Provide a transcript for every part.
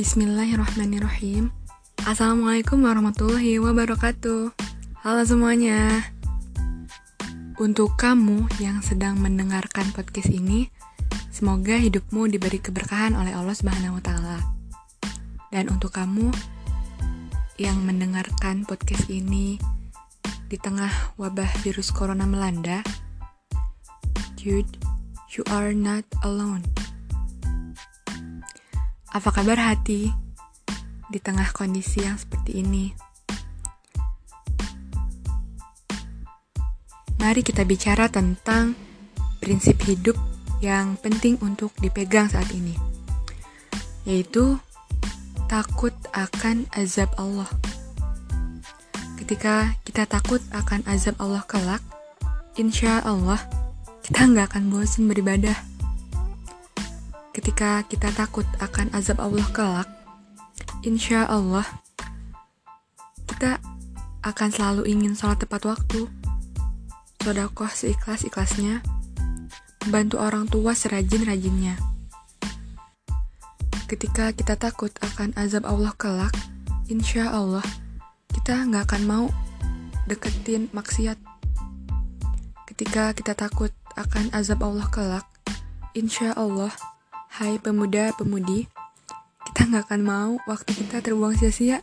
Bismillahirrahmanirrahim Assalamualaikum warahmatullahi wabarakatuh Halo semuanya Untuk kamu yang sedang mendengarkan podcast ini Semoga hidupmu diberi keberkahan oleh Allah Subhanahu wa taala. Dan untuk kamu yang mendengarkan podcast ini di tengah wabah virus corona melanda, dude, you are not alone. Apa kabar hati di tengah kondisi yang seperti ini? Mari kita bicara tentang prinsip hidup yang penting untuk dipegang saat ini, yaitu takut akan azab Allah. Ketika kita takut akan azab Allah kelak, insya Allah kita nggak akan bosan beribadah ketika kita takut akan azab Allah kelak, insya Allah kita akan selalu ingin sholat tepat waktu, sodakoh seikhlas-ikhlasnya, bantu orang tua serajin-rajinnya. Ketika kita takut akan azab Allah kelak, insya Allah kita nggak akan mau deketin maksiat. Ketika kita takut akan azab Allah kelak, insya Allah Hai pemuda-pemudi, kita nggak akan mau waktu kita terbuang sia-sia.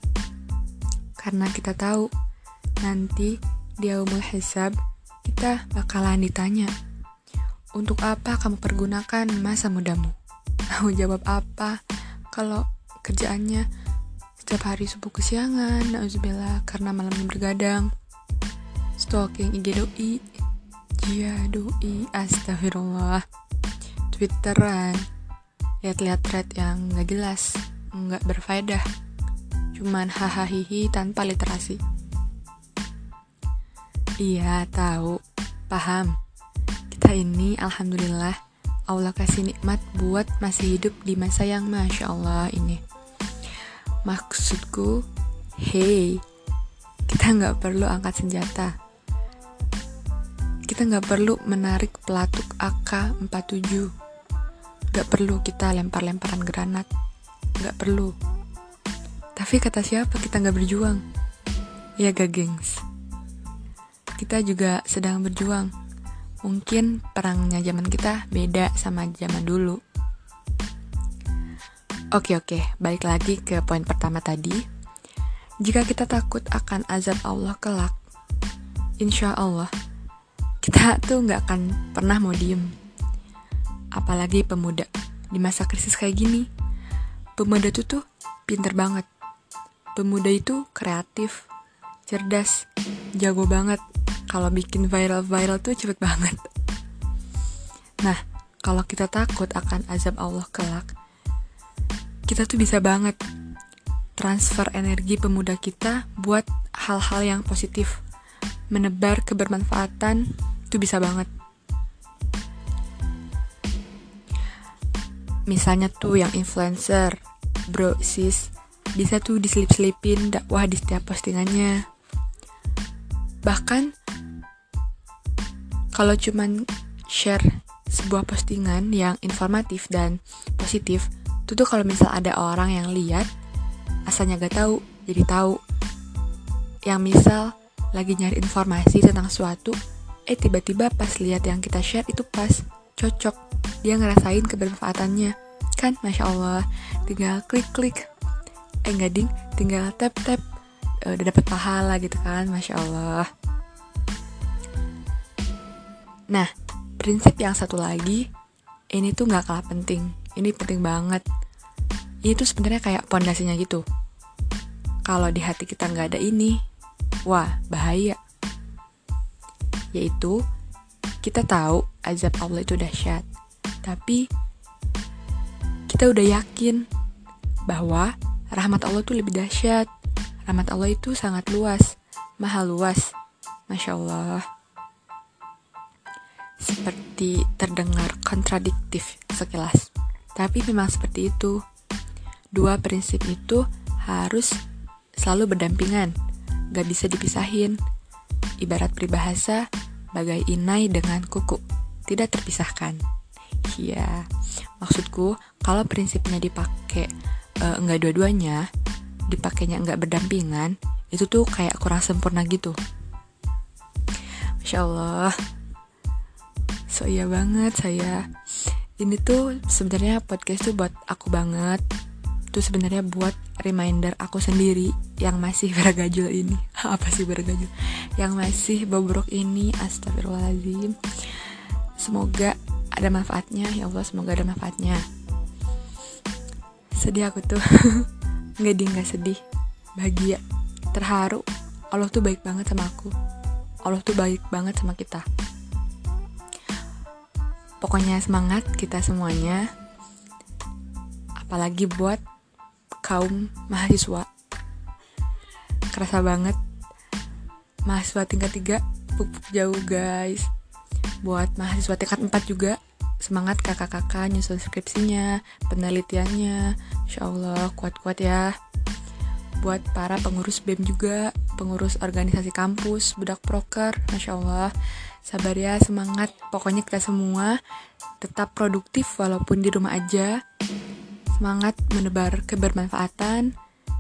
Karena kita tahu, nanti di umul hisab, kita bakalan ditanya, untuk apa kamu pergunakan masa mudamu? Mau jawab apa kalau kerjaannya setiap hari subuh kesiangan, nauzubillah, karena malamnya bergadang, stalking IG doi, jia doi, astagfirullah, twitteran, lihat-lihat thread yang nggak jelas, nggak berfaedah, cuman hahaha tanpa literasi. Iya, tahu, paham. Kita ini alhamdulillah Allah kasih nikmat buat masih hidup di masa yang masya Allah ini. Maksudku, hey, kita nggak perlu angkat senjata. Kita nggak perlu menarik pelatuk AK-47 Gak perlu kita lempar-lemparan granat. Gak perlu. Tapi kata siapa kita gak berjuang? Ya gak gengs. Kita juga sedang berjuang. Mungkin perangnya zaman kita beda sama zaman dulu. Oke oke, balik lagi ke poin pertama tadi. Jika kita takut akan azab Allah kelak, insya Allah kita tuh nggak akan pernah mau diem apalagi pemuda di masa krisis kayak gini. Pemuda itu tuh pinter banget. Pemuda itu kreatif, cerdas, jago banget. Kalau bikin viral-viral tuh cepet banget. Nah, kalau kita takut akan azab Allah kelak, kita tuh bisa banget transfer energi pemuda kita buat hal-hal yang positif. Menebar kebermanfaatan itu bisa banget. Misalnya tuh yang influencer bro sis bisa tuh diselip-selipin dakwah di setiap postingannya. Bahkan kalau cuman share sebuah postingan yang informatif dan positif itu tuh kalau misal ada orang yang lihat asalnya gak tahu jadi tahu. Yang misal lagi nyari informasi tentang suatu eh tiba-tiba pas lihat yang kita share itu pas cocok dia ngerasain kebermanfaatannya. Kan masya Allah tinggal klik klik eh ding tinggal tap tap uh, udah dapet pahala gitu kan masya Allah. Nah prinsip yang satu lagi ini tuh nggak kalah penting. Ini penting banget. Ini tuh sebenarnya kayak pondasinya gitu. Kalau di hati kita nggak ada ini wah bahaya. Yaitu kita tahu azab Allah itu dahsyat tapi kita udah yakin bahwa rahmat Allah itu lebih dahsyat. Rahmat Allah itu sangat luas, maha luas. Masya Allah. Seperti terdengar kontradiktif sekilas. Tapi memang seperti itu. Dua prinsip itu harus selalu berdampingan, gak bisa dipisahin. Ibarat peribahasa, bagai inai dengan kuku, tidak terpisahkan. Iya, maksudku kalau prinsipnya dipakai enggak dua-duanya dipakainya enggak berdampingan itu tuh kayak kurang sempurna gitu. Masya Allah. So iya banget saya. Ini tuh sebenarnya podcast tuh buat aku banget. Tuh sebenarnya buat reminder aku sendiri yang masih bergajul ini. Apa sih bergajul? Yang masih bobrok ini astagfirullahaladzim. Semoga ada manfaatnya. Ya Allah semoga ada manfaatnya. Sedih aku tuh. Nggak di nggak sedih. Bahagia. Terharu. Allah tuh baik banget sama aku. Allah tuh baik banget sama kita. Pokoknya semangat kita semuanya. Apalagi buat kaum mahasiswa. Kerasa banget. Mahasiswa tingkat 3 pupuk jauh guys buat mahasiswa tingkat 4 juga semangat kakak-kakak nyusun skripsinya, penelitiannya. Insya Allah kuat-kuat ya. Buat para pengurus BEM juga, pengurus organisasi kampus, budak proker, Masya Allah. Sabar ya, semangat. Pokoknya kita semua tetap produktif walaupun di rumah aja. Semangat menebar kebermanfaatan.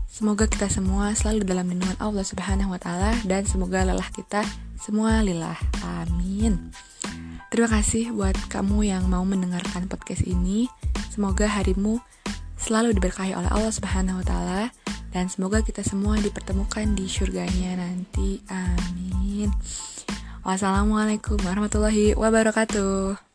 Semoga kita semua selalu dalam lindungan Allah Subhanahu wa taala dan semoga lelah kita semua lillah. Amin. Terima kasih buat kamu yang mau mendengarkan podcast ini. Semoga harimu selalu diberkahi oleh Allah Subhanahu wa taala dan semoga kita semua dipertemukan di surganya nanti. Amin. Wassalamualaikum warahmatullahi wabarakatuh.